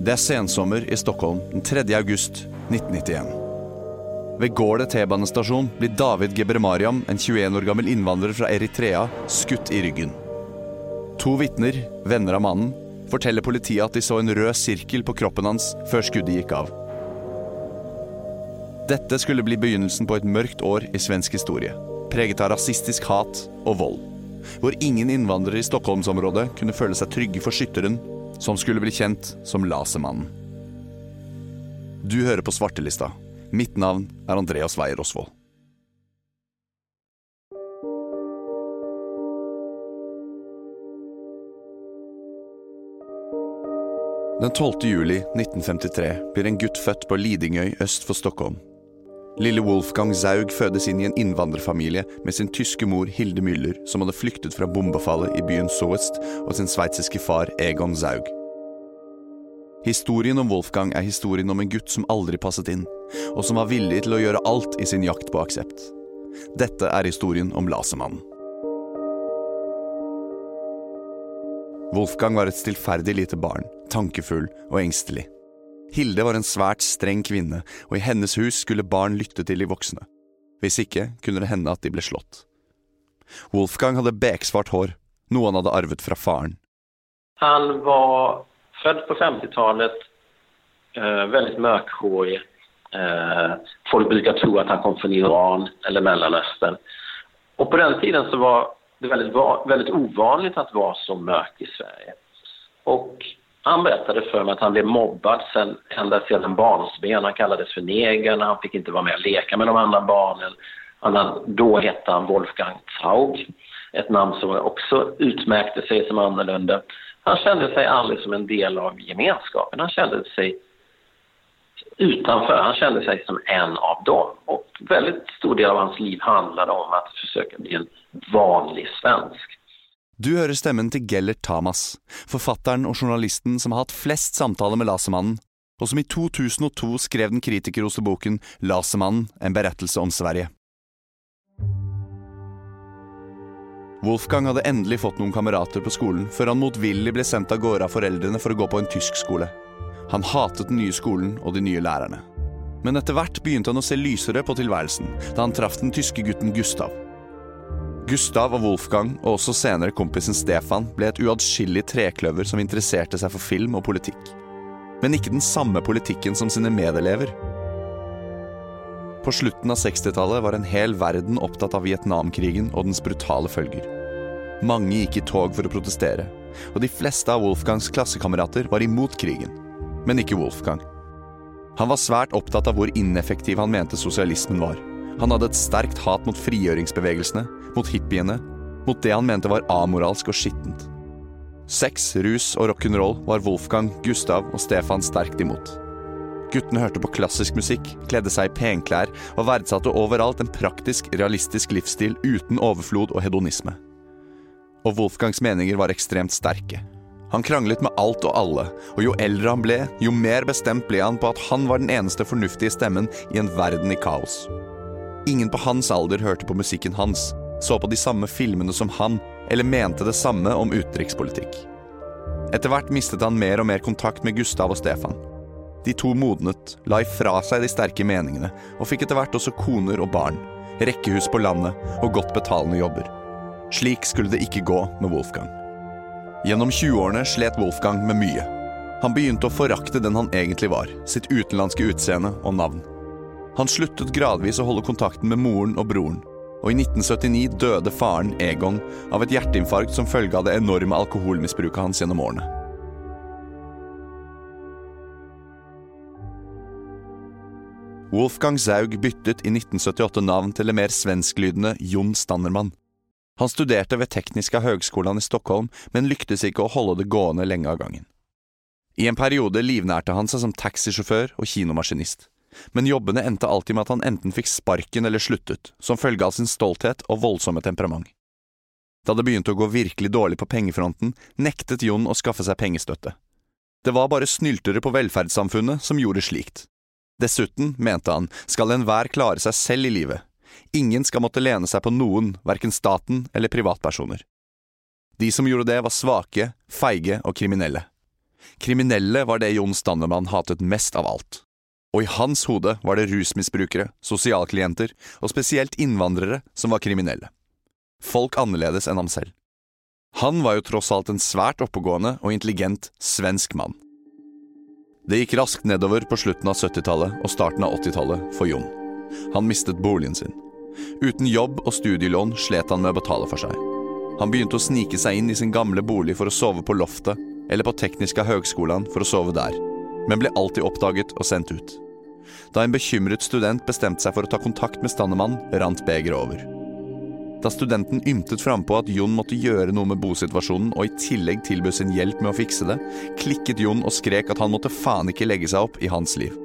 Det er sensommer i Stockholm den 3. august 1991. Ved Gårde T-banestasjon blir David Gebremariam, en 21 år gammel innvandrer fra Eritrea, skutt i ryggen. To vitner, venner av mannen, forteller politiet at de så en rød sirkel på kroppen hans før skuddet gikk av. Dette skulle bli begynnelsen på et mørkt år i svensk historie, preget av rasistisk hat og vold. Hvor ingen innvandrere i Stockholmsområdet kunne føle seg trygge for skytteren, som skulle bli kjent som Lasermannen. Du hører på Svartelista. Mitt navn er Andreas Weier Osvold. Den 12. juli 1953 blir en gutt født på Lidingøy øst for Stockholm. Lille Wolfgang Zaug fødes inn i en innvandrerfamilie med sin tyske mor Hilde Müller, som hadde flyktet fra bombefallet i byen Soest, og sin sveitsiske far Egon Zaug. Historien om Wolfgang er historien om en gutt som aldri passet inn, og som var villig til å gjøre alt i sin jakt på aksept. Dette er historien om Lasermannen. Wolfgang var et stillferdig lite barn, tankefull og engstelig. Hilde var en svært streng kvinne, og i hennes hus skulle barn lytte til de voksne. Hvis ikke kunne det hende at de ble slått. Wolfgang hadde beksvart hår, noe han hadde arvet fra faren. Han var født på 50-tallet, eh, veldig mørkhårig. Eh, folk bruker tro at han kom fra Iran eller Mellomøsten. Og på den tiden så var det veldig, veldig uvanlig att være så mørk i Sverige. Och han berättade för mig att han blev mobbad sen, ända sedan barnsben. Han kallades för negern, han fick inte vara med och leka med de andra barnen. Han, då hette han Wolfgang Traug, ett namn som också utmärkte sig som annorlunda. Han kände sig aldrig som en del av gemenskapen. Han kände sig utanför. Han kände sig som en av dem. Och väldigt stor del av hans liv handlade om att försöka bli en vanlig svensk. Du hører stemmen til Gellert Tamas, forfatteren og journalisten som har hatt flest samtaler med Lasermannen, og som i 2002 skrev den kritikerroste boken Lasermannen en berettelse om Sverige. Wolfgang hadde endelig fått noen kamerater på skolen før han motvillig ble sendt av gårde av foreldrene for å gå på en tysk skole. Han hatet den nye skolen og de nye lærerne. Men etter hvert begynte han å se lysere på tilværelsen da han traff den tyske gutten Gustav. Gustav og Wolfgang, og også senere kompisen Stefan, ble et uatskillelig trekløver som interesserte seg for film og politikk. Men ikke den samme politikken som sine medelever. På slutten av 60-tallet var en hel verden opptatt av Vietnamkrigen og dens brutale følger. Mange gikk i tog for å protestere, og de fleste av Wolfgangs klassekamerater var imot krigen men ikke Wolfgang. Han var svært opptatt av hvor ineffektiv han mente sosialismen var. Han hadde et sterkt hat mot frigjøringsbevegelsene, mot hippiene, mot det han mente var amoralsk og skittent. Sex, rus og rock'n'roll var Wolfgang, Gustav og Stefan sterkt imot. Guttene hørte på klassisk musikk, kledde seg i penklær og verdsatte overalt en praktisk, realistisk livsstil uten overflod og hedonisme. Og Wolfgangs meninger var ekstremt sterke. Han kranglet med alt og alle, og jo eldre han ble, jo mer bestemt ble han på at han var den eneste fornuftige stemmen i en verden i kaos. Ingen på hans alder hørte på musikken hans, så på de samme filmene som han, eller mente det samme om utenrikspolitikk. Etter hvert mistet han mer og mer kontakt med Gustav og Stefan. De to modnet, la ifra seg de sterke meningene, og fikk etter hvert også koner og barn, rekkehus på landet og godt betalende jobber. Slik skulle det ikke gå med Wolfgang. Gjennom 20-årene slet Wolfgang med mye. Han begynte å forakte den han egentlig var, sitt utenlandske utseende og navn. Han sluttet gradvis å holde kontakten med moren og broren, og i 1979 døde faren Egon av et hjerteinfarkt som følge av det enorme alkoholmisbruket hans gjennom årene. Wolfgang Zaug byttet i 1978 navn til det mer svensklydende Jon Stannermann. Han studerte ved Tekniska høgskolen i Stockholm, men lyktes ikke å holde det gående lenge av gangen. I en periode livnærte han seg som taxisjåfør og kinomaskinist, men jobbene endte alltid med at han enten fikk sparken eller sluttet, som følge av sin stolthet og voldsomme temperament. Da det begynte å gå virkelig dårlig på pengefronten, nektet Jon å skaffe seg pengestøtte. Det var bare snyltere på velferdssamfunnet som gjorde slikt. Dessuten, mente han, skal enhver klare seg selv i livet, Ingen skal måtte lene seg på noen, verken staten eller privatpersoner. De som gjorde det, var svake, feige og kriminelle. Kriminelle var det Jon Stannemann hatet mest av alt. Og i hans hode var det rusmisbrukere, sosialklienter og spesielt innvandrere som var kriminelle. Folk annerledes enn ham selv. Han var jo tross alt en svært oppegående og intelligent svensk mann. Det gikk raskt nedover på slutten av 70-tallet og starten av 80-tallet for Jon. Han mistet boligen sin. Uten jobb og studielån slet han med å betale for seg. Han begynte å snike seg inn i sin gamle bolig for å sove på loftet eller på Tekniska høgskolan for å sove der, men ble alltid oppdaget og sendt ut. Da en bekymret student bestemte seg for å ta kontakt med Stannemann, rant begeret over. Da studenten ymtet frampå at Jon måtte gjøre noe med bosituasjonen og i tillegg tilbød sin hjelp med å fikse det, klikket Jon og skrek at han måtte faen ikke legge seg opp i hans liv.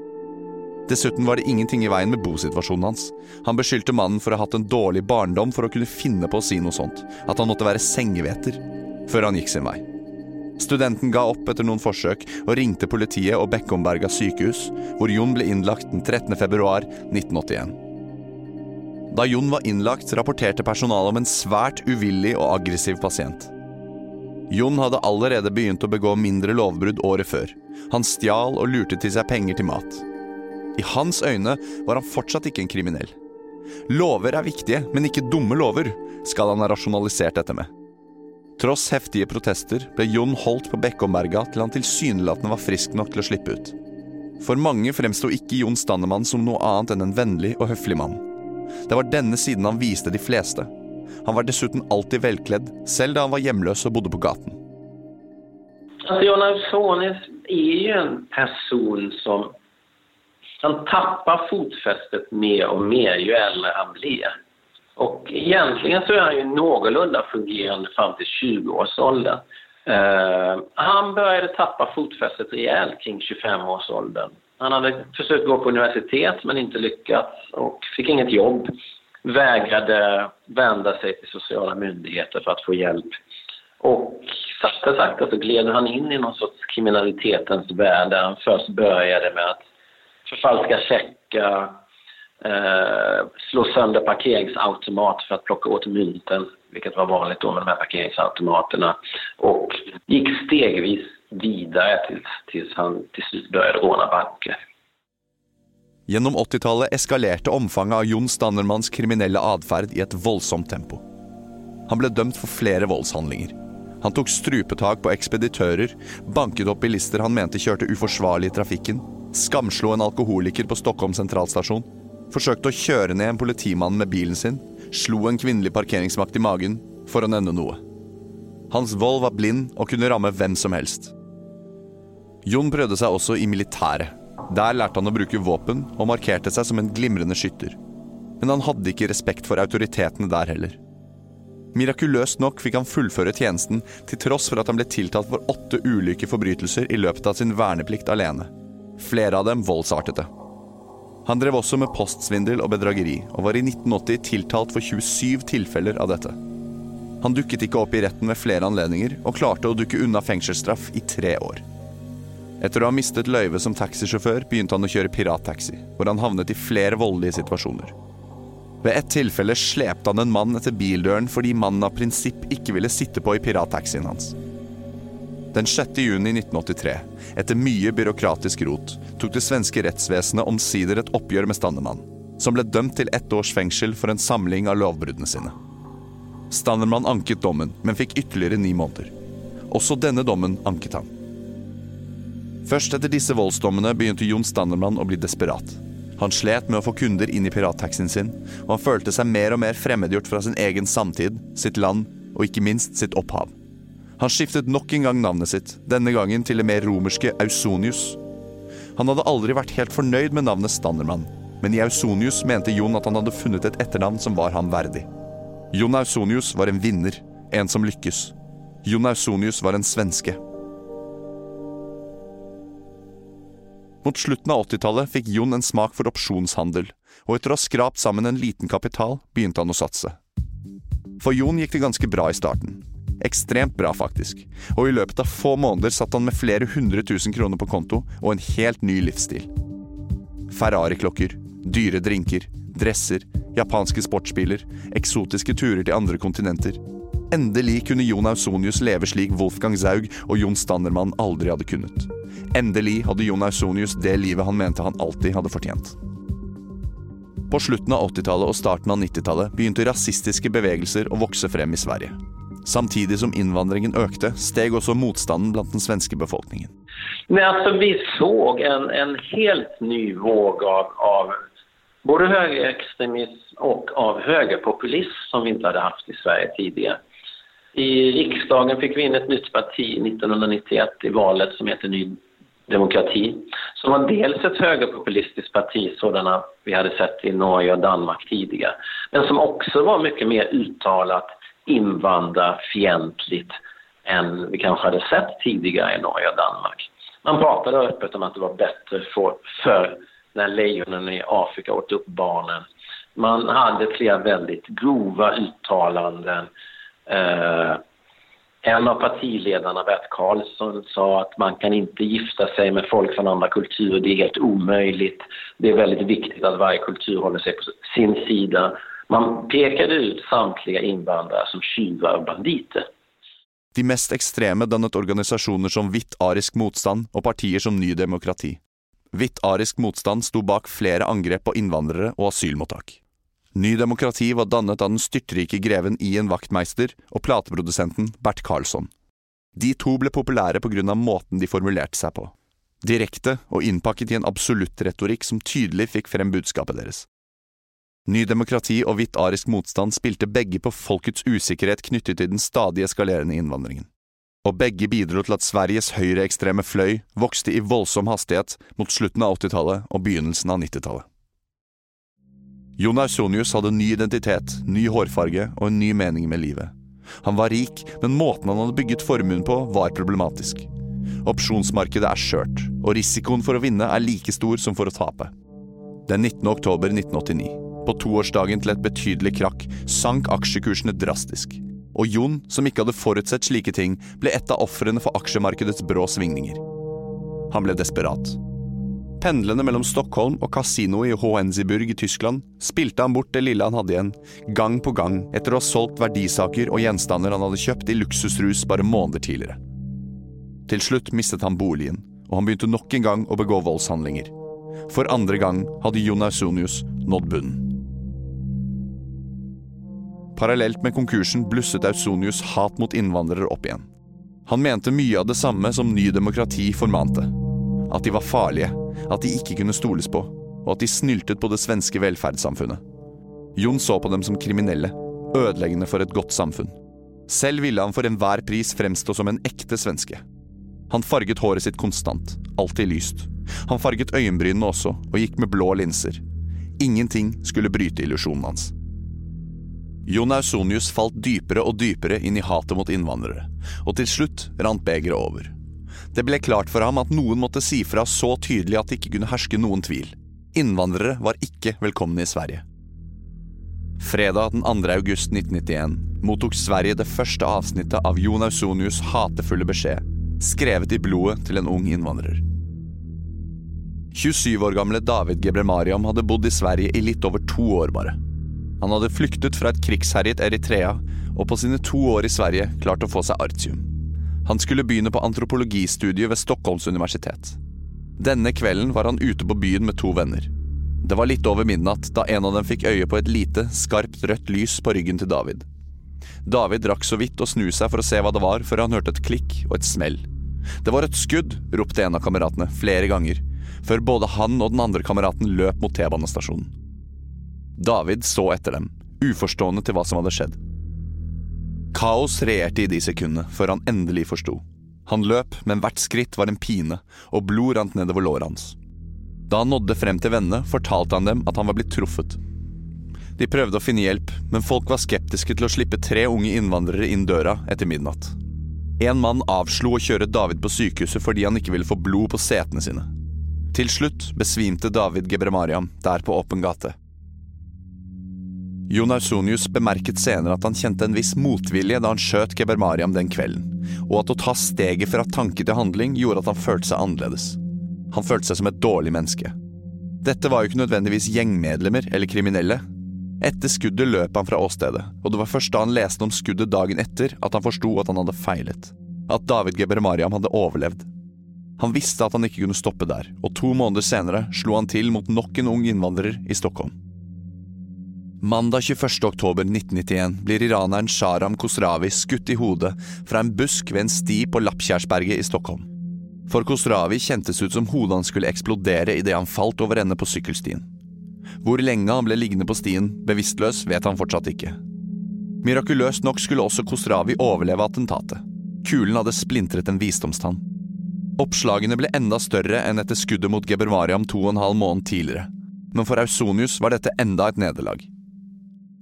Dessuten var det ingenting i veien med bosituasjonen hans. Han beskyldte mannen for å ha hatt en dårlig barndom for å kunne finne på å si noe sånt, at han måtte være sengeveter, før han gikk sin vei. Studenten ga opp etter noen forsøk og ringte politiet og Bekkomberga sykehus, hvor Jon ble innlagt den 13. februar 1981. Da Jon var innlagt, rapporterte personalet om en svært uvillig og aggressiv pasient. Jon hadde allerede begynt å begå mindre lovbrudd året før. Han stjal og lurte til seg penger til mat. I hans øyne var han fortsatt ikke en kriminell. Lover er viktige, men ikke dumme lover, skal han ha rasjonalisert dette med. Tross heftige protester ble Jon holdt på Bekkomberga til han tilsynelatende var frisk nok til å slippe ut. For mange fremsto ikke Jon Stannemann som noe annet enn en vennlig og høflig mann. Det var denne siden han viste de fleste. Han var dessuten alltid velkledd, selv da han var hjemløs og bodde på gaten. Altså, Jon Ausonis er jo en person som han tapper fotfestet mer og mer jo eldre han blir. Och egentligen så är han ju någorlunda fungerande fram till 20-årsåldern. Eh, han började tappa fotfästet rejält kring 25-årsåldern. Han hade försökt gå på universitet men inte lyckats och fick inget jobb. Vägrade vända sig till sociala myndigheter för att få hjälp. Och sakta sakta så gled han in i någon sorts kriminalitetens värld där han först började med att förfalska checkar, eh, slå sönder parkeringsautomat för att plocka åt mynten, vilket var vanligt då med de här parkeringsautomaterna. Och gick stegvis videre tills, tills han till slut började råna banker. Gjennom 80-tallet eskalerte omfanget av Jon Stannermanns kriminelle atferd i et voldsomt tempo. Han ble dømt for flere voldshandlinger. Han tok strupetak på ekspeditører, banket opp bilister han mente kjørte uforsvarlig i trafikken, skamslo en alkoholiker på Stockholm sentralstasjon, forsøkte å kjøre ned en politimann med bilen sin, slo en kvinnelig parkeringsmakt i magen, for å nevne noe. Hans vold var blind og kunne ramme hvem som helst. Jon prøvde seg også i militæret. Der lærte han å bruke våpen og markerte seg som en glimrende skytter. Men han hadde ikke respekt for autoritetene der heller. Mirakuløst nok fikk han fullføre tjenesten, til tross for at han ble tiltalt for åtte ulike forbrytelser i løpet av sin verneplikt alene flere av dem voldsartete. Han drev også med postsvindel og bedrageri, og var i 1980 tiltalt for 27 tilfeller av dette. Han dukket ikke opp i retten ved flere anledninger, og klarte å dukke unna fengselsstraff i tre år. Etter å ha mistet løyvet som taxisjåfør begynte han å kjøre pirattaxi, hvor han havnet i flere voldelige situasjoner. Ved ett tilfelle slepte han en mann etter bildøren fordi mannen av prinsipp ikke ville sitte på i pirattaxien hans. Den 6. juni 1983, etter mye byråkratisk rot, tok det svenske rettsvesenet omsider et oppgjør med Stannermann, som ble dømt til ett års fengsel for en samling av lovbruddene sine. Stannermann anket dommen, men fikk ytterligere ni måneder. Også denne dommen anket han. Først etter disse voldsdommene begynte Jon Stannermann å bli desperat. Han slet med å få kunder inn i pirattaxien sin, og han følte seg mer og mer fremmedgjort fra sin egen samtid, sitt land og ikke minst sitt opphav. Han skiftet nok en gang navnet sitt, denne gangen til det mer romerske Ausonius. Han hadde aldri vært helt fornøyd med navnet Standermann, men i Ausonius mente Jon at han hadde funnet et etternavn som var ham verdig. Jon Ausonius var en vinner, en som lykkes. Jon Ausonius var en svenske. Mot slutten av 80-tallet fikk Jon en smak for opsjonshandel, og etter å ha skrapt sammen en liten kapital, begynte han å satse. For Jon gikk det ganske bra i starten. Ekstremt bra, faktisk. Og i løpet av få måneder satt han med flere hundre tusen kroner på konto og en helt ny livsstil. Ferrari-klokker, dyre drinker, dresser, japanske sportsbiler, eksotiske turer til andre kontinenter. Endelig kunne Jon Ausonius leve slik Wolfgang Zaug og Jon Standermann aldri hadde kunnet. Endelig hadde Jon Ausonius det livet han mente han alltid hadde fortjent. På slutten av 80-tallet og starten av 90-tallet begynte rasistiske bevegelser å vokse frem i Sverige. Samtidig som innvandringen økte, steg også motstanden blant den svenske befolkningen. Men altså, vi så en, en helt ny våg av, av både høyreekstremisme og av høyrepopulisme som vi ikke hadde haft i Sverige tidligere. I riksdagen fikk vi inn et nytt parti i 1991 i valet som heter Ny Demokrati. Som var dels et høyrepopulistisk parti, sådana vi hadde sett i Norge og Danmark tidligere, Men som også var mye mer uttalat invandrarfientligt än vi kanske hade sett tidigare i Norge och Danmark. Man pratade öppet om att det var bättre för, för när lejonen i Afrika åt upp barnen. Man hade flera väldigt grova uttalanden. Eh, en av partiledarna, Bert Karlsson, sa att man kan inte gifta sig med folk från andra kulturer, det är helt omöjligt. Det är väldigt viktigt att varje kultur håller sig på sin sida. Man pekade ut samtliga invandrare som tjuvar og banditer. De mest ekstreme dannet organisasjoner som Hvitt arisk motstand og partier som Ny demokrati. Hvitt arisk motstand sto bak flere angrep på innvandrere og asylmottak. Ny demokrati var dannet av den styrtrike greven Ian Wachtmeister og plateprodusenten Bert Karlsson. De to ble populære på grunn av måten de formulerte seg på. Direkte og innpakket i en absolutt retorikk som tydelig fikk frem budskapet deres. Ny demokrati og hvitt arisk motstand spilte begge på folkets usikkerhet knyttet til den stadig eskalerende innvandringen og begge bidro til at Sveriges høyreekstreme fløy vokste i voldsom hastighet mot slutten av 80-tallet og begynnelsen av 90-tallet. Jon Ausonius hadde ny identitet, ny hårfarge og en ny mening med livet. Han var rik, men måten han hadde bygget formuen på, var problematisk. Opsjonsmarkedet er skjørt, og risikoen for å vinne er like stor som for å tape. Den 19. oktober 1989, på toårsdagen til et betydelig krakk, sank aksjekursene drastisk og Jon, som ikke hadde forutsett slike ting, ble et av ofrene for aksjemarkedets brå svingninger. Han ble desperat. Pendlende mellom Stockholm og kasinoet i Hohensiburg i Tyskland spilte han bort det lille han hadde igjen, gang på gang etter å ha solgt verdisaker og gjenstander han hadde kjøpt i luksusrus bare måneder tidligere. Til slutt mistet han boligen, og han begynte nok en gang å begå voldshandlinger. For andre gang hadde Jon Ausonius nådd bunnen. Parallelt med konkursen blusset Ausonius hat mot innvandrere opp igjen. Han mente mye av det samme som Ny demokrati formante. At de var farlige, at de ikke kunne stoles på, og at de snyltet på det svenske velferdssamfunnet. Jon så på dem som kriminelle, ødeleggende for et godt samfunn. Selv ville han for enhver pris fremstå som en ekte svenske. Han farget håret sitt konstant, alltid lyst. Han farget øyenbrynene også, og gikk med blå linser. Ingenting skulle bryte illusjonen hans. Jon Ausonius falt dypere og dypere inn i hatet mot innvandrere, og til slutt rant begeret over. Det ble klart for ham at noen måtte si fra så tydelig at det ikke kunne herske noen tvil. Innvandrere var ikke velkomne i Sverige. Fredag den 2. august 1991 mottok Sverige det første avsnittet av Jon Ausonius' hatefulle beskjed, skrevet i blodet til en ung innvandrer. 27 år gamle David Gebremariam hadde bodd i Sverige i litt over to år bare. Han hadde flyktet fra et krigsherjet Eritrea, og på sine to år i Sverige klart å få seg artium. Han skulle begynne på antropologistudiet ved Stockholms universitet. Denne kvelden var han ute på byen med to venner. Det var litt over midnatt da en av dem fikk øye på et lite, skarpt rødt lys på ryggen til David. David rakk så vidt å snu seg for å se hva det var, før han hørte et klikk og et smell. Det var et skudd, ropte en av kameratene flere ganger, før både han og den andre kameraten løp mot T-banestasjonen. David så etter dem, uforstående til hva som hadde skjedd. Kaos regjerte i de sekundene, før han endelig forsto. Han løp, men hvert skritt var en pine, og blod rant nedover låret hans. Da han nådde frem til vennene, fortalte han dem at han var blitt truffet. De prøvde å finne hjelp, men folk var skeptiske til å slippe tre unge innvandrere inn døra etter midnatt. En mann avslo å kjøre David på sykehuset fordi han ikke ville få blod på setene sine. Til slutt besvimte David Gebremariam der på åpen gate. Jon Ausonius bemerket senere at han kjente en viss motvilje da han skjøt Geber Mariam den kvelden, og at å ta steget fra tanke til handling gjorde at han følte seg annerledes. Han følte seg som et dårlig menneske. Dette var jo ikke nødvendigvis gjengmedlemmer eller kriminelle. Etter skuddet løp han fra åstedet, og det var først da han leste om skuddet dagen etter at han forsto at han hadde feilet. At David Geber Mariam hadde overlevd. Han visste at han ikke kunne stoppe der, og to måneder senere slo han til mot nok en ung innvandrer i Stockholm. Mandag 21. oktober 1991 blir iraneren Sharam Khosravi skutt i hodet fra en busk ved en sti på Lappkjærsberget i Stockholm. For Khosravi kjentes ut som hodet hans skulle eksplodere idet han falt over ende på sykkelstien. Hvor lenge han ble liggende på stien, bevisstløs, vet han fortsatt ikke. Mirakuløst nok skulle også Khosravi overleve attentatet. Kulen hadde splintret en visdomstann. Oppslagene ble enda større enn etter skuddet mot Gebermariam to og en halv måned tidligere. Men for Ausonius var dette enda et nederlag.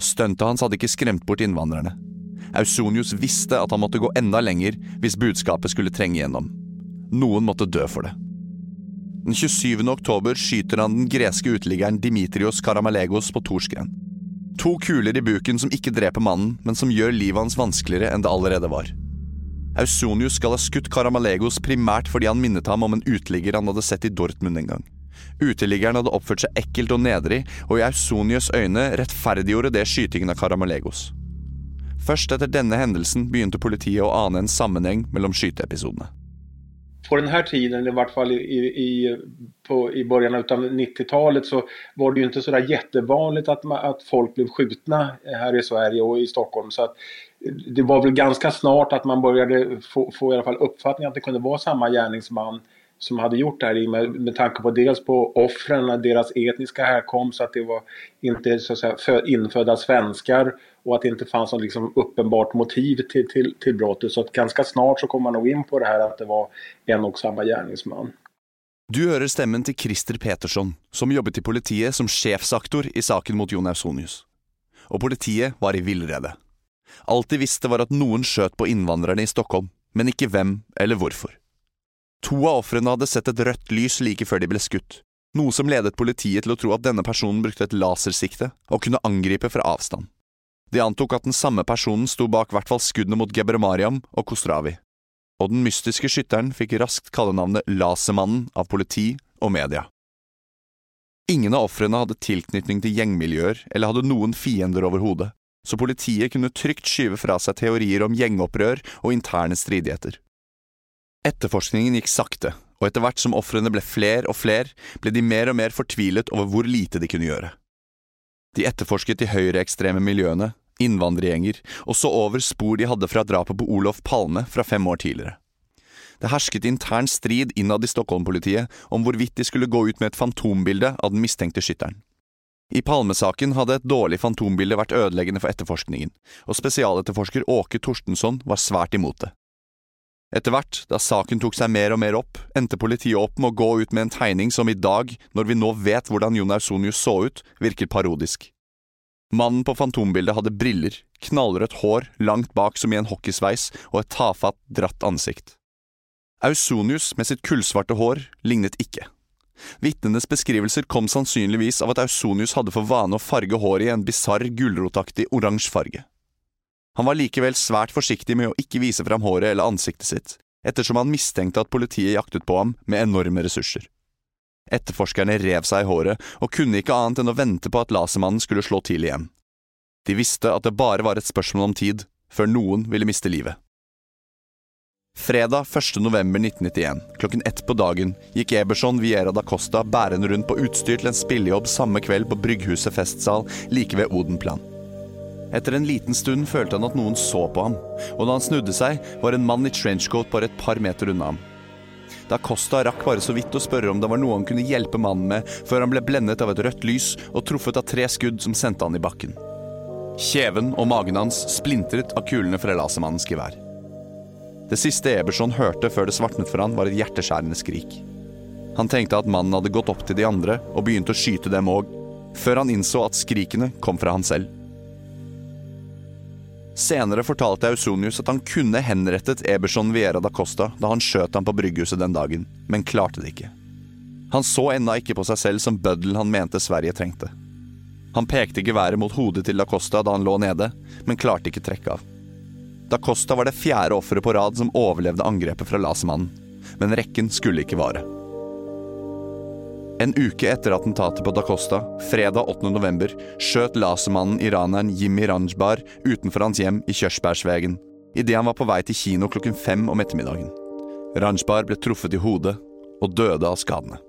Stuntet hans hadde ikke skremt bort innvandrerne. Ausonius visste at han måtte gå enda lenger hvis budskapet skulle trenge gjennom. Noen måtte dø for det. Den 27. oktober skyter han den greske uteliggeren Dimitrios Karamalegos på Torsgren. To kuler i buken som ikke dreper mannen, men som gjør livet hans vanskeligere enn det allerede var. Ausonius skal ha skutt Karamalegos primært fordi han minnet ham om en uteligger han hadde sett i Dortmund en gang. Uteliggeren hadde oppført seg ekkelt og nedrig, og i Ausonius øyne rettferdiggjorde det skytingen av Karamalegos. Først etter denne hendelsen begynte politiet å ane en sammenheng mellom skyteepisodene på denne tiden, tiden, i hvert fall i, i, på, i början av 90-tallet, så var det jo ikke så kjempevanlig at, at, folk ble skutt her i Sverige og i Stockholm. Så at, det var vel ganske snart at man begynte få, få i fall oppfatning at det kunne være samme gärningsman som hade gjort det här med, med tanke på dels på offren, deras etniska härkomst, att det var inte så att säga, infödda och att det inte fanns något liksom uppenbart motiv till, till, till brottet. Så att ganska snart så kom man nog in på det här att det var en och samma gärningsman. Du hører stemmen til Christer Petersson, som jobbet i politiet som sjefsaktor i saken mot Jon Ausonius. Og politiet var i villrede. Alt de visste var at noen skjøt på innvandrerne i Stockholm, men ikke hvem eller hvorfor. To av ofrene hadde sett et rødt lys like før de ble skutt, noe som ledet politiet til å tro at denne personen brukte et lasersikte og kunne angripe fra avstand. De antok at den samme personen sto bak hvert fall skuddene mot Gebremariam og Kostravi, og den mystiske skytteren fikk raskt kallenavnet Lasermannen av politi og media. Ingen av ofrene hadde tilknytning til gjengmiljøer eller hadde noen fiender overhodet, så politiet kunne trygt skyve fra seg teorier om gjengopprør og interne stridigheter. Etterforskningen gikk sakte, og etter hvert som ofrene ble fler og fler, ble de mer og mer fortvilet over hvor lite de kunne gjøre. De etterforsket de høyreekstreme miljøene, innvandrergjenger, og så over spor de hadde fra drapet på Olof Palme fra fem år tidligere. Det hersket intern strid innad i Stockholm-politiet om hvorvidt de skulle gå ut med et fantombilde av den mistenkte skytteren. I Palmesaken hadde et dårlig fantombilde vært ødeleggende for etterforskningen, og spesialetterforsker Åke Torstensson var svært imot det. Etter hvert, da saken tok seg mer og mer opp, endte politiet opp med å gå ut med en tegning som i dag, når vi nå vet hvordan Jon Ausonius så ut, virker parodisk. Mannen på fantombildet hadde briller, knallrødt hår langt bak som i en hockeysveis og et tafatt, dratt ansikt. Ausonius med sitt kullsvarte hår lignet ikke. Vitnenes beskrivelser kom sannsynligvis av at Ausonius hadde for vane å farge håret i en bisarr gulrotaktig oransje farge. Han var likevel svært forsiktig med å ikke vise fram håret eller ansiktet sitt, ettersom han mistenkte at politiet jaktet på ham med enorme ressurser. Etterforskerne rev seg i håret og kunne ikke annet enn å vente på at lasermannen skulle slå til igjen. De visste at det bare var et spørsmål om tid før noen ville miste livet. Fredag 1. november 1991, klokken ett på dagen, gikk Eberson Viera da Costa bærende rundt på utstyr til en spillejobb samme kveld på Brygghuset festsal like ved Odenplan. Etter en liten stund følte han at noen så på ham, og da han snudde seg, var en mann i trenchcoat bare et par meter unna ham. Da Costa rakk bare så vidt å spørre om det var noe han kunne hjelpe mannen med, før han ble blendet av et rødt lys og truffet av tre skudd som sendte han i bakken. Kjeven og magen hans splintret av kulene fra lasermannens gevær. Det siste Eberson hørte før det svartnet for han, var et hjerteskjærende skrik. Han tenkte at mannen hadde gått opp til de andre og begynt å skyte dem òg, før han innså at skrikene kom fra han selv. Senere fortalte Ausonius at han kunne henrettet Eberson Viera da Costa da han skjøt ham på Brygghuset den dagen, men klarte det ikke. Han så ennå ikke på seg selv som bøddel han mente Sverige trengte. Han pekte geværet mot hodet til da Costa da han lå nede, men klarte ikke trekke av. Da Costa var det fjerde offeret på rad som overlevde angrepet fra lasermannen, men rekken skulle ikke vare. En uke etter attentatet på Da Costa, fredag 8. november, skjøt lasermannen iraneren Jimmy Ranjbar utenfor hans hjem i Kjørsbergsvegen idet han var på vei til kino klokken fem om ettermiddagen. Ranjbar ble truffet i hodet og døde av skadene.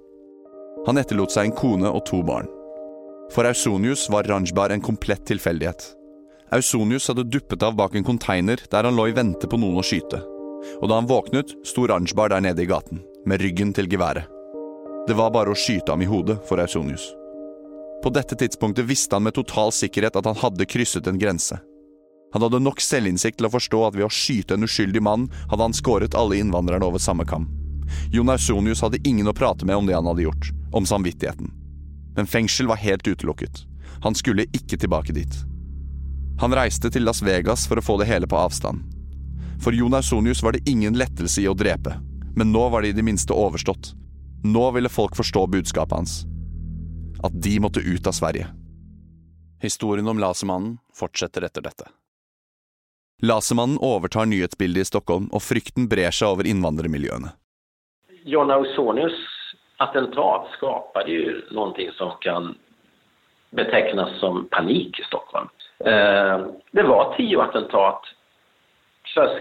Han etterlot seg en kone og to barn. For Ausonius var Ranjbar en komplett tilfeldighet. Ausonius hadde duppet av bak en konteiner der han lå i vente på noen å skyte. Og da han våknet, sto Ranjbar der nede i gaten, med ryggen til geværet. Det var bare å skyte ham i hodet for Ausonius. På dette tidspunktet visste han med total sikkerhet at han hadde krysset en grense. Han hadde nok selvinnsikt til å forstå at ved å skyte en uskyldig mann, hadde han skåret alle innvandrerne over samme kam. Jon Ausonius hadde ingen å prate med om det han hadde gjort, om samvittigheten. Men fengsel var helt utelukket. Han skulle ikke tilbake dit. Han reiste til Las Vegas for å få det hele på avstand. For Jon Ausonius var det ingen lettelse i å drepe, men nå var det i det minste overstått. Nå ville folk forstå budskapet hans. At de måtte ut av Sverige. Historien om Lasermannen fortsetter etter dette. Lasermannen overtar nyhetsbildet i Stockholm, og frykten brer seg over innvandrermiljøene. John Ausonius attentat skapade ju någonting som kan betegnes som panik i Stockholm. Eh, det var tio attentat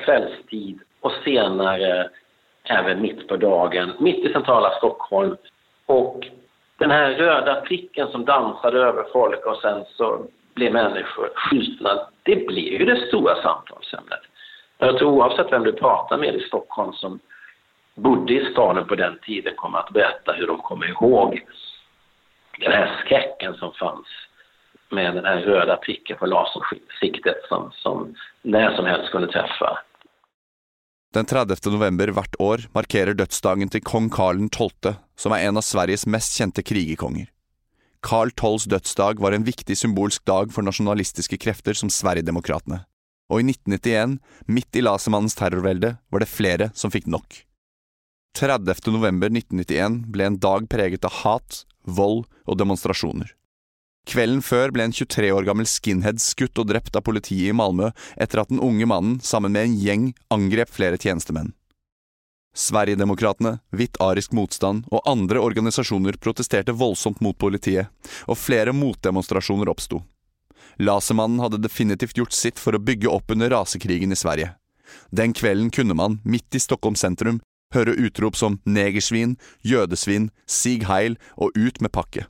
kvällstid og senare även mitt på dagen, mitt i centrala Stockholm. Och den här röda pricken som dansade över folk och sen så blev människor skjutna, det blev ju det stora samtalsämnet. Jag tror oavsett vem du pratar med i Stockholm som bodde i staden på den tiden kommer att berätta hur de kommer ihåg den här skräcken som fanns med den här röda pricken på lasersiktet som, som när som helst kunde träffa. Den 30. november hvert år markerer dødsdagen til kong Karl 12., som er en av Sveriges mest kjente krigerkonger. Karl 12s dødsdag var en viktig symbolsk dag for nasjonalistiske krefter som Sverigedemokraterna, Og i 1991, midt i lasermannens terrorvelde, var det flere som fikk nok. 30. november 1991 ble en dag preget av hat, vold og demonstrasjoner. Kvelden før ble en 23 år gammel skinhead skutt og drept av politiet i Malmö etter at den unge mannen sammen med en gjeng angrep flere tjenestemenn. Sverigedemokraterna, Hvitt arisk motstand og andre organisasjoner protesterte voldsomt mot politiet, og flere motdemonstrasjoner oppsto. Lasermannen hadde definitivt gjort sitt for å bygge opp under rasekrigen i Sverige. Den kvelden kunne man, midt i Stockholm sentrum, høre utrop som negersvin, jødesvin, sig heil og ut med pakke.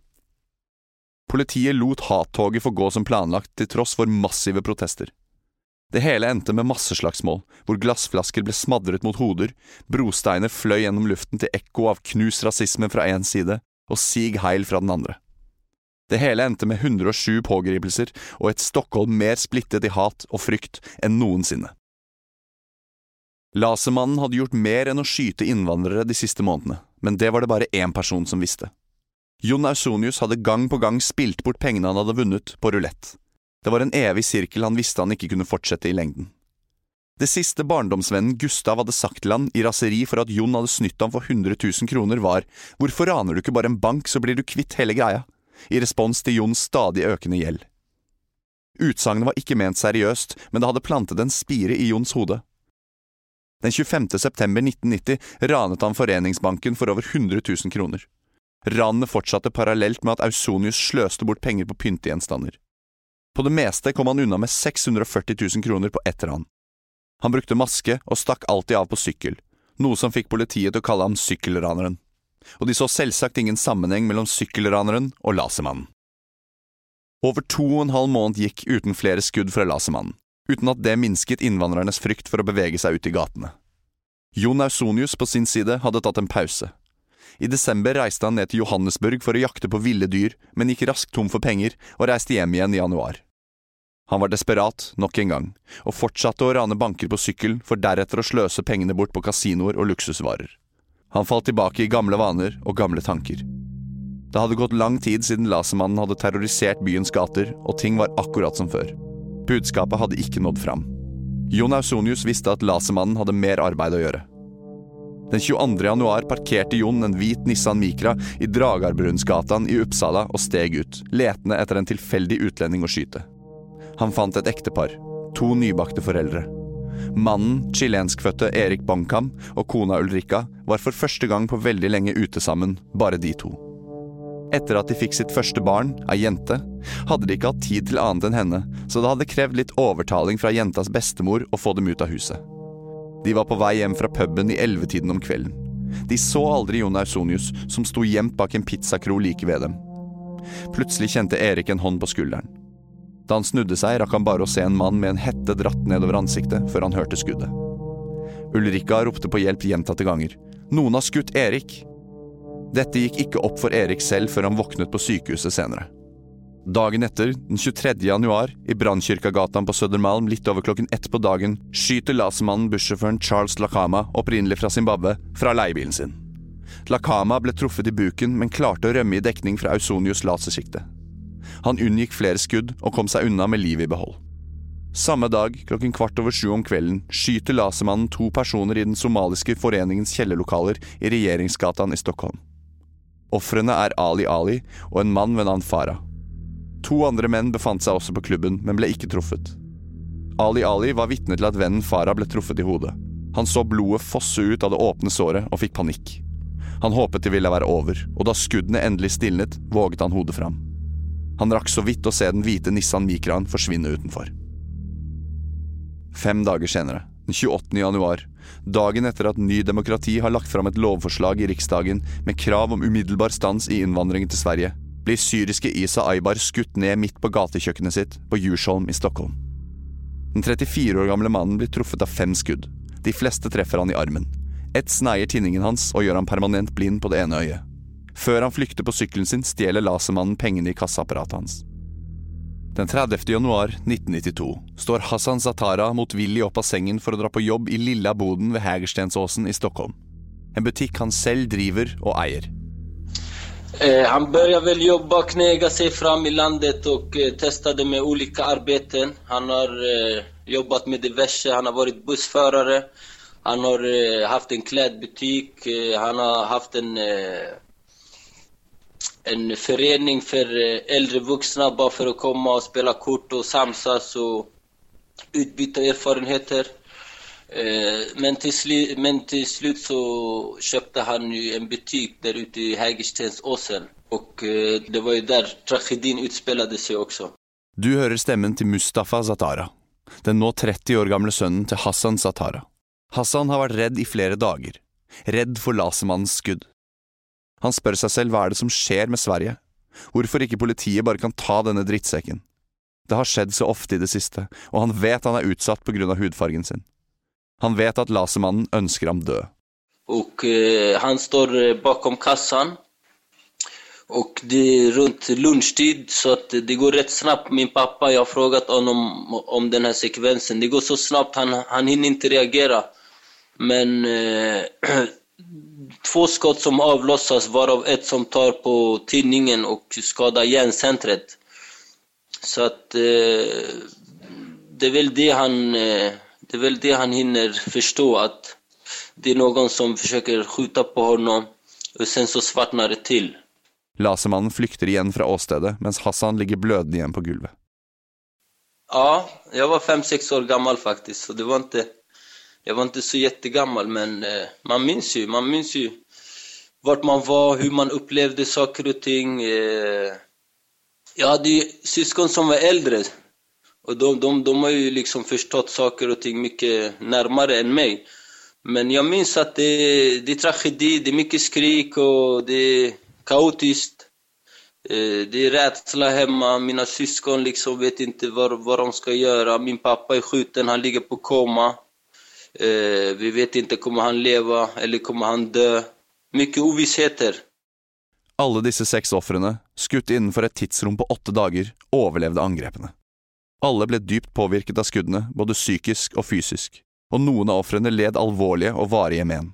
Politiet lot hattoget få gå som planlagt til tross for massive protester. Det hele endte med masseslagsmål, hvor glassflasker ble smadret mot hoder, brosteiner fløy gjennom luften til ekko av knus rasisme fra én side og sig heil fra den andre. Det hele endte med 107 pågripelser og et Stockholm mer splittet i hat og frykt enn noensinne. Lasermannen hadde gjort mer enn å skyte innvandrere de siste månedene, men det var det bare én person som visste. Jon Ausonius hadde gang på gang spilt bort pengene han hadde vunnet, på rulett. Det var en evig sirkel han visste han ikke kunne fortsette i lengden. Det siste barndomsvennen Gustav hadde sagt til han i raseri for at Jon hadde snytt ham for 100 000 kroner, var Hvorfor raner du ikke bare en bank, så blir du kvitt hele greia? i respons til Jons stadig økende gjeld. Utsagnet var ikke ment seriøst, men det hadde plantet en spire i Jons hode. Den 25. september 1990 ranet han Foreningsbanken for over 100 000 kroner. Ranene fortsatte parallelt med at Ausonius sløste bort penger på pyntegjenstander. På det meste kom han unna med 640 000 kroner på ett ran. Han brukte maske og stakk alltid av på sykkel, noe som fikk politiet til å kalle ham sykkelraneren. Og de så selvsagt ingen sammenheng mellom sykkelraneren og lasermannen. Over to og en halv måned gikk uten flere skudd fra lasermannen uten at det minsket innvandrernes frykt for å bevege seg ut i gatene. Jon Ausonius på sin side hadde tatt en pause. I desember reiste han ned til Johannesburg for å jakte på ville dyr, men gikk raskt tom for penger og reiste hjem igjen i januar. Han var desperat nok en gang, og fortsatte å rane banker på sykkel, for deretter å sløse pengene bort på kasinoer og luksusvarer. Han falt tilbake i gamle vaner og gamle tanker. Det hadde gått lang tid siden lasermannen hadde terrorisert byens gater, og ting var akkurat som før. Budskapet hadde ikke nådd fram. Jon Ausonius visste at Lasermannen hadde mer arbeid å gjøre. Den 22. januar parkerte Jon en hvit Nissan Micra i Dragarbrunnsgatan i Uppsala og steg ut, letende etter en tilfeldig utlending å skyte. Han fant et ektepar, to nybakte foreldre. Mannen, chilenskfødte Erik Bankam, og kona Ulrika var for første gang på veldig lenge ute sammen, bare de to. Etter at de fikk sitt første barn, ei jente, hadde de ikke hatt tid til annet enn henne, så det hadde krevd litt overtaling fra jentas bestemor å få dem ut av huset. De var på vei hjem fra puben i ellevetiden om kvelden. De så aldri Jon Ausonius, som sto gjemt bak en pizzakro like ved dem. Plutselig kjente Erik en hånd på skulderen. Da han snudde seg, rakk han bare å se en mann med en hette dratt nedover ansiktet, før han hørte skuddet. Ulrikka ropte på hjelp gjentatte ganger. Noen har skutt Erik! Dette gikk ikke opp for Erik selv før han våknet på sykehuset senere. Dagen etter, den 23. januar, i Brannkirkagatan på Sødermalm litt over klokken ett på dagen, skyter lasermannen bussjåføren Charles Lakama, opprinnelig fra Zimbabwe, fra leiebilen sin. Lakama ble truffet i buken, men klarte å rømme i dekning fra Ausonius lasersikte. Han unngikk flere skudd og kom seg unna med livet i behold. Samme dag, klokken kvart over sju om kvelden, skyter lasermannen to personer i den somaliske foreningens kjellerlokaler i Regjeringsgatan i Stockholm. Ofrene er Ali Ali og en mann ved navn Farah. To andre menn befant seg også på klubben, men ble ikke truffet. Ali Ali var vitne til at vennen Farah ble truffet i hodet. Han så blodet fosse ut av det åpne såret og fikk panikk. Han håpet det ville være over, og da skuddene endelig stilnet, våget han hodet fram. Han rakk så vidt å se den hvite Nissan Micraen forsvinne utenfor. Fem dager senere, den 28. januar, dagen etter at Ny Demokrati har lagt fram et lovforslag i Riksdagen med krav om umiddelbar stans i innvandringen til Sverige, blir syriske Isa Aybar skutt ned midt på gatekjøkkenet sitt på Jursholm i Stockholm. Den 34 år gamle mannen blir truffet av fem skudd. De fleste treffer han i armen. Ett sneier tinningen hans og gjør han permanent blind på det ene øyet. Før han flykter på sykkelen sin, stjeler lasermannen pengene i kassaapparatet hans. Den 30. januar 1992 står Hassan Zatara motvillig opp av sengen for å dra på jobb i lilla boden ved Hegerstensåsen i Stockholm. En butikk han selv driver og eier. Eh, han började väl jobba, knega sig fram i landet och eh, testade med olika arbeten. Han har eh, jobbat med diverse, han har varit bussförare, han har eh, haft en klädbutik, han har haft en, en förening för äldre vuxna bara för att komma och spela kort och samsas och utbyta erfarenheter. Men til, slutt, men til, slutt så kjøpte han jo en butik der ute i Hegerstensåsen. Og det var jo der tragedien utspilte seg også. Du hører stemmen til Mustafa Zatara, den nå 30 år gamle sønnen til Hassan Zatara. Hassan har vært redd i flere dager, redd for lasermannens skudd. Han spør seg selv hva er det som skjer med Sverige, hvorfor ikke politiet bare kan ta denne drittsekken. Det har skjedd så ofte i det siste, og han vet han er utsatt på grunn av hudfargen sin. Han vet at lasermannen ønsker ham død. Og eh, han står eh, bakom kassan. Og det er rundt lunsjtid, så det går rett snabbt. Min pappa, jeg har spurt ham om om denne sekvensen. Det går så snabbt, han, han hinner ikke reagere. Men eh, två skott som avlossas varav ett som tar på tinningen och skadar hjärncentret. Så att eh, det är väl det han eh, det är väl det han hinner förstå att det är någon som försöker skjuta på honom och sen så svartnar det till. Lasermannen flykter igjen fra åstedet, mens Hassan ligger blødende igjen på gulvet. Ja, jeg var fem-seks år gammel faktisk, så det var ikke, jeg var ikke så kjempegammel. men eh, man minns jo, man minnes jo hvor man var, hvordan man opplevde saker og ting. Eh, jeg hadde ju syskon som var äldre, och de, de, de har ju liksom förstått saker och ting mycket närmare än mig. Men jag minns att det, det är tragedi, det är mycket skrik och det är kaotiskt. Eh, det är rädsla hemma, mina syskon liksom vet inte vad, vad de ska göra. Min pappa är skjuten, han ligger på koma. Eh, vi vet inte, kommer han leva eller kommer han dö? Mycket ovissheter. Alle disse seks ofrene, skutt innenfor et tidsrom på åtte dager, overlevde angrepene. Alle ble dypt påvirket av skuddene, både psykisk og fysisk, og noen av ofrene led alvorlige og varige men.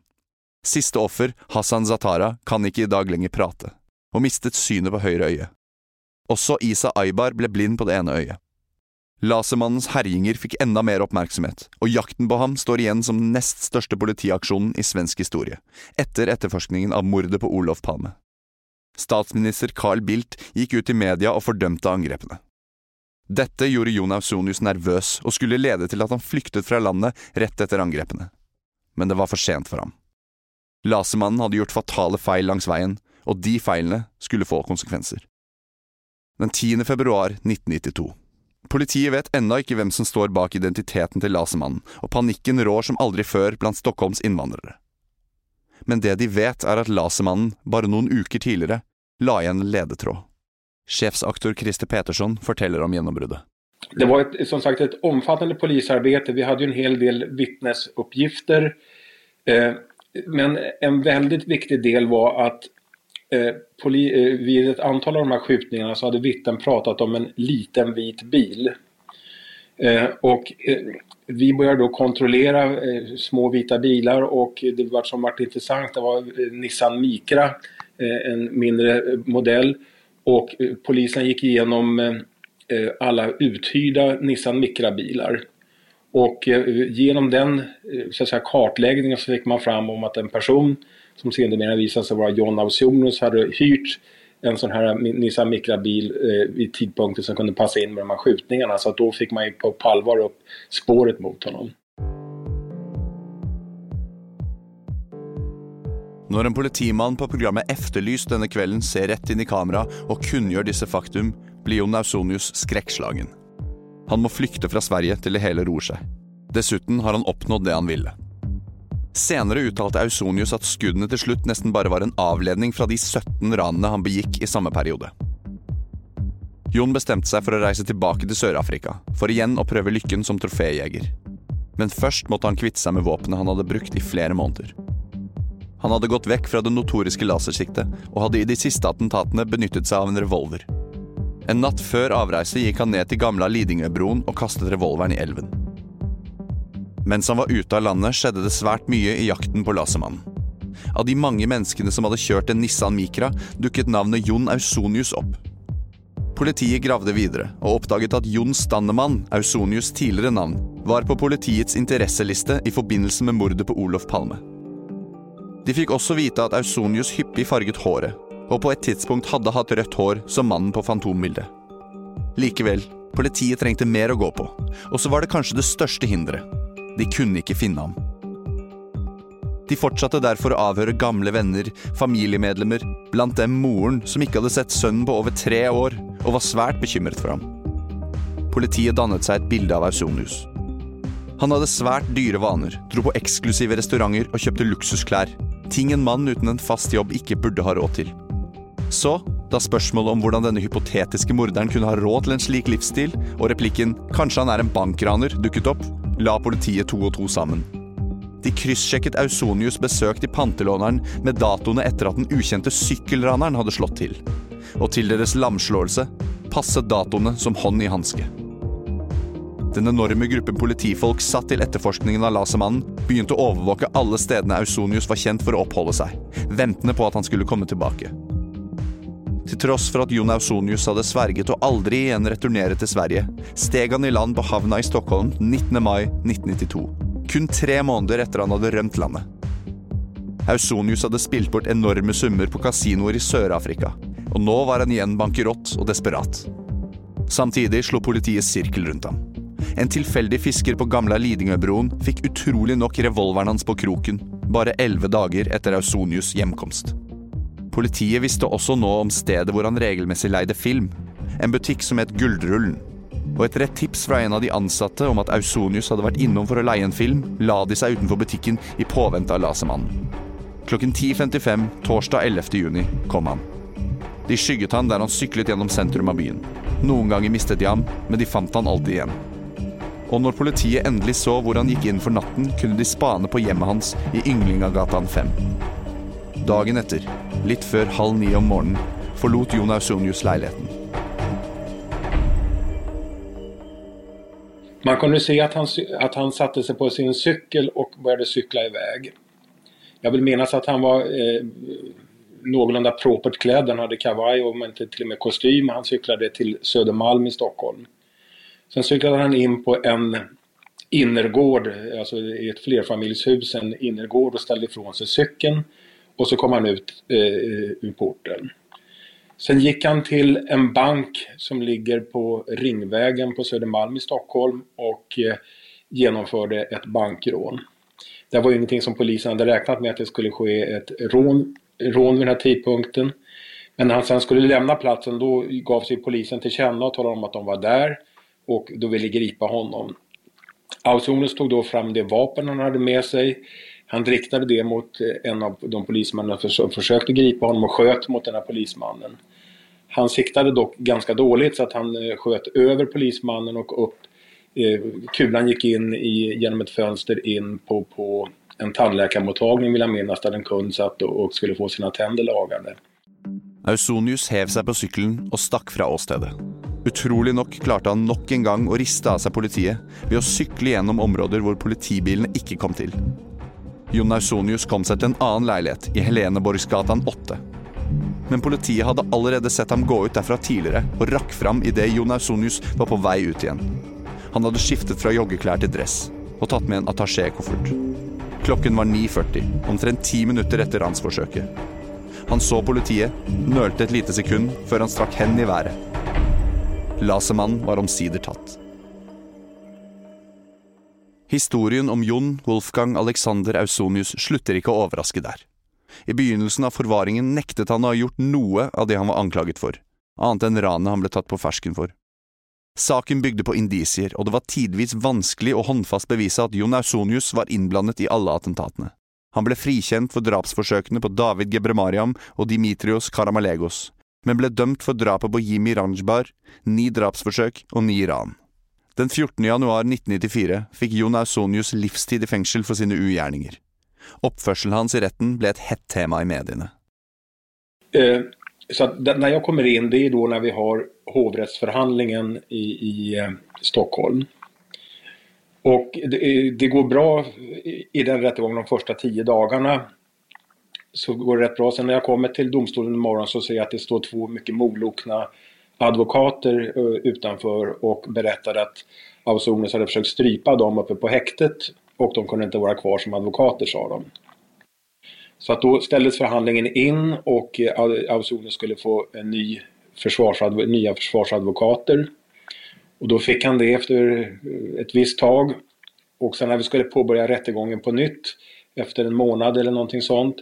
Siste offer, Hassan Zatara, kan ikke i dag lenger prate, og mistet synet på høyre øye. Også Isa Aybar ble blind på det ene øyet. Lasermannens herjinger fikk enda mer oppmerksomhet, og jakten på ham står igjen som den nest største politiaksjonen i svensk historie, etter etterforskningen av mordet på Olof Palme. Statsminister Carl Bildt gikk ut i media og fordømte angrepene. Dette gjorde Jon Ausonius nervøs og skulle lede til at han flyktet fra landet rett etter angrepene. Men det var for sent for ham. Lasermannen hadde gjort fatale feil langs veien, og de feilene skulle få konsekvenser. Den 10. februar 1992. Politiet vet ennå ikke hvem som står bak identiteten til Lasermannen, og panikken rår som aldri før blant Stockholms innvandrere. Men det de vet, er at Lasermannen, bare noen uker tidligere, la igjen ledetråd. Sjefsaktor Christer Petersson forteller om gjennombruddet. Det var et, som sagt et omfattende polisarbeid. Vi hadde en hel del vittnesuppgifter. Eh, men en veldig viktig del var at eh, poli, eh, vid av de her skjutningene så hadde vittnen pratet om en liten hvit bil. Eh, och eh, vi började då kontrollera eh, små vita bilar och det som var intressant det var Nissan Micra, en mindre modell. Och polisen gick igenom alla uthyrda Nissan Micra-bilar. Och genom den så att säga, kartläggningen så fick man fram om att en person som sedermera visade sig vara John Ausonius hade hyrt en sånn här Nissan Micra-bil eh, i tidpunkter som kunne passe inn med de her skjutningene. Så da fikk man på, på allvar opp spåret mot honom. Når en politimann på programmet Efterlyst denne kvelden ser rett inn i kamera og kunngjør disse faktum, blir Jon Ausonius skrekkslagen. Han må flykte fra Sverige til det hele roer seg. Dessuten har han oppnådd det han ville. Senere uttalte Ausonius at skuddene til slutt nesten bare var en avledning fra de 17 ranene han begikk i samme periode. Jon bestemte seg for å reise tilbake til Sør-Afrika, for igjen å prøve lykken som troféjeger. Men først måtte han kvitte seg med våpenet han hadde brukt i flere måneder. Han hadde gått vekk fra det notoriske lasersiktet, og hadde i de siste attentatene benyttet seg av en revolver. En natt før avreise gikk han ned til gamle Lidingøbroen og kastet revolveren i elven. Mens han var ute av landet, skjedde det svært mye i jakten på Lasermannen. Av de mange menneskene som hadde kjørt en Nissan Micra, dukket navnet Jon Ausonius opp. Politiet gravde videre, og oppdaget at Jon Stannemann, Ausonius' tidligere navn, var på politiets interesseliste i forbindelse med mordet på Olof Palme. De fikk også vite at Ausonius hyppig farget håret, og på et tidspunkt hadde hatt rødt hår som mannen på fantombildet. Likevel, politiet trengte mer å gå på, og så var det kanskje det største hinderet de kunne ikke finne ham. De fortsatte derfor å avhøre gamle venner, familiemedlemmer, blant dem moren som ikke hadde sett sønnen på over tre år, og var svært bekymret for ham. Politiet dannet seg et bilde av Ausonius. Han hadde svært dyre vaner, dro på eksklusive restauranter og kjøpte luksusklær. Ting en mann uten en fast jobb ikke burde ha råd til. Så, da spørsmålet om hvordan denne hypotetiske morderen kunne ha råd til en slik livsstil, og replikken 'kanskje han er en bankraner' dukket opp, la politiet to og to sammen. De kryssjekket Ausonius' besøk til pantelåneren med datoene etter at den ukjente sykkelraneren hadde slått til. Og til deres lamslåelse passet datoene som hånd i hanske. Den enorme gruppen politifolk satt til etterforskningen av Lasermannen begynte å overvåke alle stedene Ausonius var kjent for å oppholde seg, ventende på at han skulle komme tilbake. Til tross for at Jon Ausonius hadde sverget å aldri igjen returnere til Sverige, steg han i land på havna i Stockholm 19. mai 1992. Kun tre måneder etter han hadde rømt landet. Ausonius hadde spilt bort enorme summer på kasinoer i Sør-Afrika, og nå var han igjen bankerott og desperat. Samtidig slo politiet sirkel rundt ham. En tilfeldig fisker på gamle Lidingøbroen fikk utrolig nok revolveren hans på kroken, bare elleve dager etter Ausonius' hjemkomst. Politiet visste også nå om stedet hvor han regelmessig leide film. En butikk som het Gullrullen. Og etter et tips fra en av de ansatte om at Ausonius hadde vært innom for å leie en film, la de seg utenfor butikken i påvente av Lasermannen. Klokken 10.55 torsdag 11. juni kom han. De skygget han der han syklet gjennom sentrum av byen. Noen ganger mistet de ham, men de fant han alltid igjen. Og når politiet endelig så hvor han gikk inn for natten, kunne de spane på hjemmet hans i Ynglingagatan 5. Dagen etter, litt før halv ni om morgenen, forlot Jon Ausonius leiligheten. Man kunne se at han, at han satte seg på sin sykkel og begynte sykle i vei. Jeg vil minnes at han var eh, noenlunde propert kledd. Han hadde kavaj og ikke til og med kostyme. Han syklet til Södermalm i Stockholm. Sen cyklade han inn på en innergård, alltså i et flerfamiljshus, en innergård og ställde ifrån seg cykeln. Och så kom han ut eh, ur porten. Sen gick han till en bank som ligger på Ringvägen på Södermalm i Stockholm och eh, genomförde ett bankrån. Det var ingenting som polisen hade räknat med att det skulle ske ett rån, rån vid den här tidpunkten. Men när han sen skulle lämna platsen då gav sig polisen till känna och talade om att de var där och då ville gripa honom. Ausonius tog då fram det vapen han hade med sig. Han riktade det mot eh, en av de polismännen som försökte gripa honom och sköt mot den här polismannen. Han siktade dock ganska dåligt så att han eh, sköt över polismannen och upp. Eh, kulan gick in i, genom ett fönster in på, på en tandläkarmottagning vill jag minnas där en kund satt och skulle få sina tänder lagade. Ausonius hev seg på sykkelen og stakk fra åstedet. Utrolig nok klarte han nok en gang å riste av seg politiet ved å sykle gjennom områder hvor politibilene ikke kom til. Jon Ausonius kom seg til en annen leilighet i Heleneborgsgatan 8. Men politiet hadde allerede sett ham gå ut derfra tidligere og rakk fram idet Jon Ausonius var på vei ut igjen. Han hadde skiftet fra joggeklær til dress og tatt med en attaché-koffert. Klokken var 9.40, omtrent ti minutter etter ransforsøket. Han så politiet, nølte et lite sekund før han strakk hendene i været. Lasermannen var omsider tatt. Historien om Jon Wolfgang Alexander Ausonius slutter ikke å overraske der. I begynnelsen av forvaringen nektet han å ha gjort noe av det han var anklaget for, annet enn ranet han ble tatt på fersken for. Saken bygde på indisier, og det var tidvis vanskelig å håndfast bevise at Jon Ausonius var innblandet i alle attentatene. Han ble frikjent for drapsforsøkene på David Gebremariam og Dimitrios Karamalegos, men ble dømt for drapet på Jimmy Ranjbar, ni drapsforsøk og ni ran. Den 14. januar 1994 fikk Jon Ausonius livstid i fengsel for sine ugjerninger. Oppførselen hans i retten ble et hett tema i mediene. Eh, så når jeg kommer inn, det er da når vi har hovedrettsforhandlingen i, i eh, Stockholm. Og det, det, går bra i den rättegången de første ti dagarna. Så går det rätt bra. Sen när jag kommer till domstolen imorgon så ser jag att det står två mycket molokna advokater utanför och berättar att Ausonius hade försökt strypa dem uppe på häktet och de kunde inte vara kvar som advokater sa de. Så att då ställdes förhandlingen in och Ausonius skulle få en ny försvarsadv nya försvarsadvokater. Och då fick han det efter ett visst tag. Och sen när vi skulle påbörja rättegången på nytt efter en månad eller någonting sånt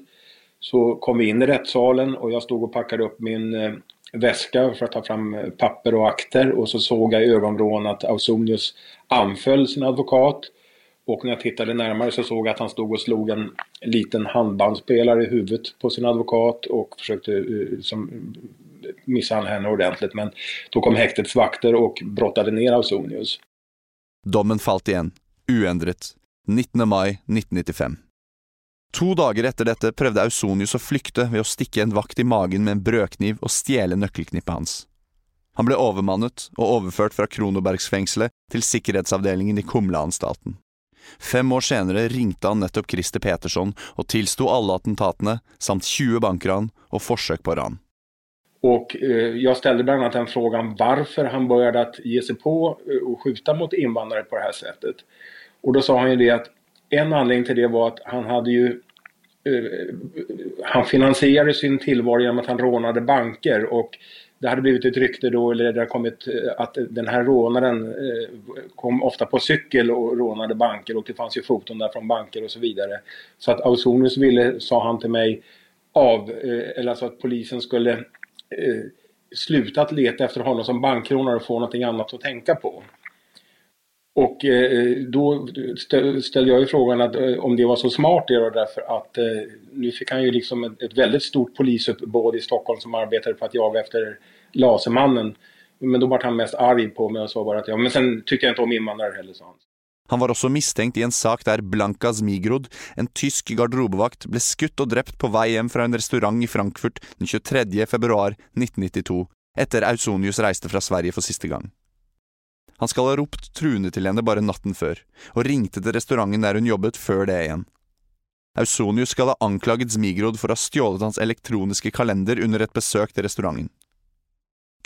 så kom vi inn i rättssalen och jag stod och packade upp min eh, väska för att ta fram eh, papper och akter och så såg jag i ögonvrån att Ausonius anföll sin advokat och när jag tittade närmare så såg jag att han stod och slog en liten handbandspelare i huvudet på sin advokat och försökte uh, som, misshandla henne ordentligt. Men då kom häktets vakter och brottade ner Ausonius. Dommen falt igjen, uendret, 19. mai 1995. To dager etter dette prøvde Ausonius å flykte ved å stikke en vakt i magen med en brødkniv og stjele nøkkelknippet hans. Han ble overmannet og overført fra Kronobergsfengselet til sikkerhetsavdelingen i Kumla-anstalten. Fem år senere ringte han nettopp Christer Petersson og tilsto alle attentatene samt 20 bankran og forsøk på ran. Och eh, jag ställde bland annat den frågan varför han började att ge sig på eh, och skjuta mot invandrare på det här sättet. Och då sa han ju det att en anledning till det var att han hade ju eh, han finansierade sin tillvaro genom att han rånade banker och det hade blivit ett rykte då, eller det har kommit att den här rånaren kom ofta på cykel och rånade banker och det fanns ju foton där från banker och så vidare. Så att Ausonius ville, sa han till mig, av, eller alltså att polisen skulle sluta å leta efter honom som bankrånare och få någonting annat att tänka på. Och eh, då ställde jag ju frågan att, eh, om det var så smart det då därför att eh, nu fick han ju liksom ett, ett väldigt stort polisuppbåd i Stockholm som arbetade på att jaga efter Lasermannen. Men då var han mest arg på mig och sa bara att ja, men sen tyckte jag inte om invandrare heller, sa han. Han var også mistenkt i en sak der Blanka Zmigrod, en tysk garderobevakt, ble skutt og drept på vei hjem fra en restaurant i Frankfurt den 23. februar 1992, etter Ausonius reiste fra Sverige for siste gang. Han skal ha ropt truende til henne bare natten før, og ringte til restauranten der hun jobbet før det igjen. Ausonius skal ha anklaget Zmigrod for å ha stjålet hans elektroniske kalender under et besøk til restauranten.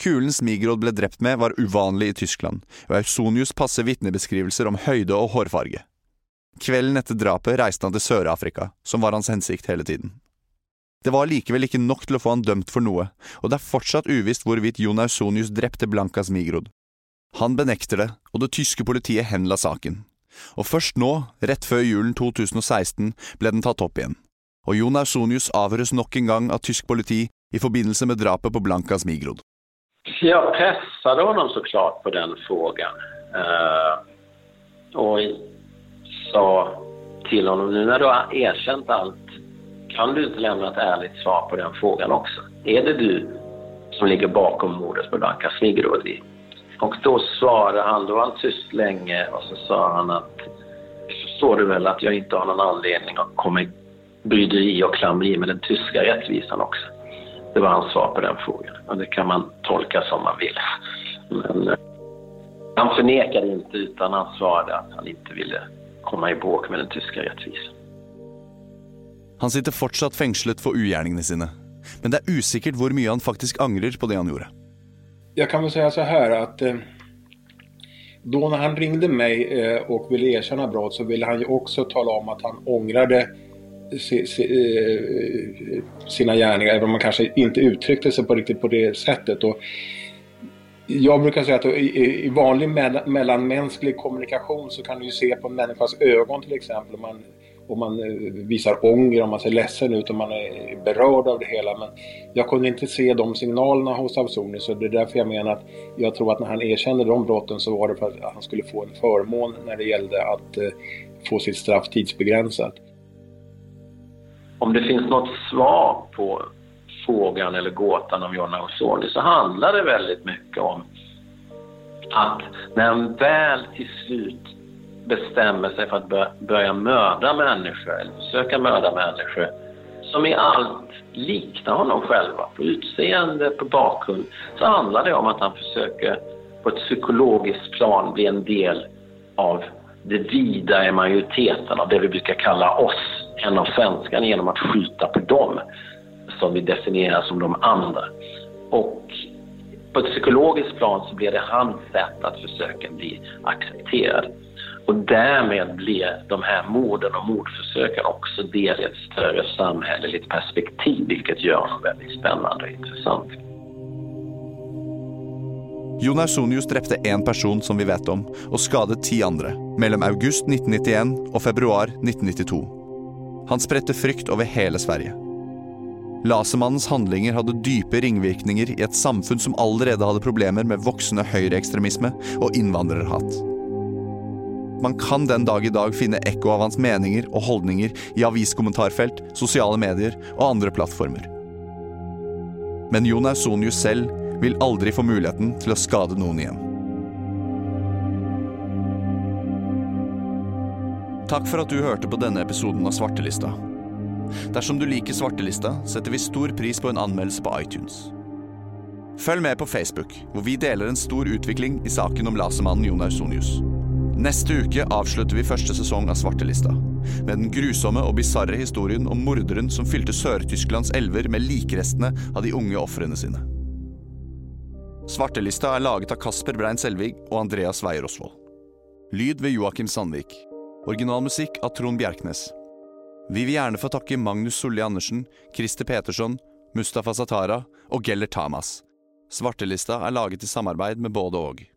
Kulen Smigrod ble drept med, var uvanlig i Tyskland, og Ausonius passer vitnebeskrivelser om høyde og hårfarge. Kvelden etter drapet reiste han til Sør-Afrika, som var hans hensikt hele tiden. Det var likevel ikke nok til å få han dømt for noe, og det er fortsatt uvisst hvorvidt Jon Ausonius drepte Blanka Smigrod. Han benekter det, og det tyske politiet henla saken. Og først nå, rett før julen 2016, ble den tatt opp igjen. Og Jon Ausonius avhøres nok en gang av tysk politi i forbindelse med drapet på Blanka Smigrod. Jag pressade så klart på den frågan. og och sa til ham nå når du har erkjent alt, kan du ikke lämna et ærlig svar på den frågan også? Er det du som ligger bakom mordet på Blanka Smigrod? Och då svarade han, då var han tyst länge och så sa han att förstår du väl att jag inte har någon anledning att komma i bryderi och klammeri med den tyska rättvisan också. Det var hans svar på den frågan. Och det kan man tolka som man vill. Men eh, han förnekade inte utan han svarade att han inte ville komma i bråk med den tyska rättvisan. Han sitter fortsatt fengslet for ugjerningene sine, men det er usikkert hvor mye han faktisk angrer på det han gjorde. Jag kan väl säga så här att eh, då när han ringde mig eh, och ville erkänna brott så ville han ju också tala om att han ångrade eh, sina gärningar, även om man kanske inte uttryckte sig på riktigt på det sättet. Och jag brukar säga att i vanlig mellanmänsklig kommunikation så kan du ju se på en människas ögon till exempel. Om man, om man eh, visar ånger, och man ser ledsen ut, och man är berörd av det hela. Men jag kunde inte se de signalerna hos Avsoni så det är därför jag menar att jag tror att när han erkände de brotten så var det för att han skulle få en förmån när det gällde att eh, få sitt straff tidsbegränsat. Om det finns något svar på frågan eller gåtan om Jonna Ausoni så handlar det väldigt mycket om att när han väl till slut bestämmer sig för att börja mörda människor eller försöka mörda människor som i allt liknar honom själva på utseende, på bakgrund, så handlar det om att han försöker på ett psykologiskt plan bli en del av det vida i majoriteten av det vi brukar kalla oss, en av svenskarna, genom att skjuta på dem som vi definierar som de andra. Och på ett psykologiskt plan så blir det hans sätt att försöka bli accepterad. Och därmed blir de här morden och mordförsöken också del i ett större samhälleligt perspektiv, vilket gör dem väldigt spännande och intressant. Jon Ausonius drepte én person som vi vet om, og skadet ti andre, mellom august 1991 og februar 1992. Han spredte frykt over hele Sverige. Lasermannens handlinger hadde dype ringvirkninger i et samfunn som allerede hadde problemer med voksende høyreekstremisme og innvandrerhat. Man kan den dag i dag finne ekko av hans meninger og holdninger i aviskommentarfelt, sosiale medier og andre plattformer. Men Jon Ausonius selv vil aldri få muligheten til å skade noen igjen. Takk for at du hørte på denne episoden av Svartelista. Dersom du liker Svartelista, setter vi stor pris på en anmeldelse på iTunes. Følg med på Facebook, hvor vi deler en stor utvikling i saken om lasermannen Jon Ausonius. Neste uke avslutter vi første sesong av Svartelista, med den grusomme og bisarre historien om morderen som fylte Sør-Tysklands elver med likrestene av de unge ofrene sine. Svartelista er laget av Kasper Brein Selvig og Andreas Weier Osvold. Lyd ved Joakim Sandvik. Originalmusikk av Trond Bjerknes. Vi vil gjerne få takke Magnus Solli Andersen, Christer Petersson, Mustafa Satara og Geller Tamas. Svartelista er laget i samarbeid med både og.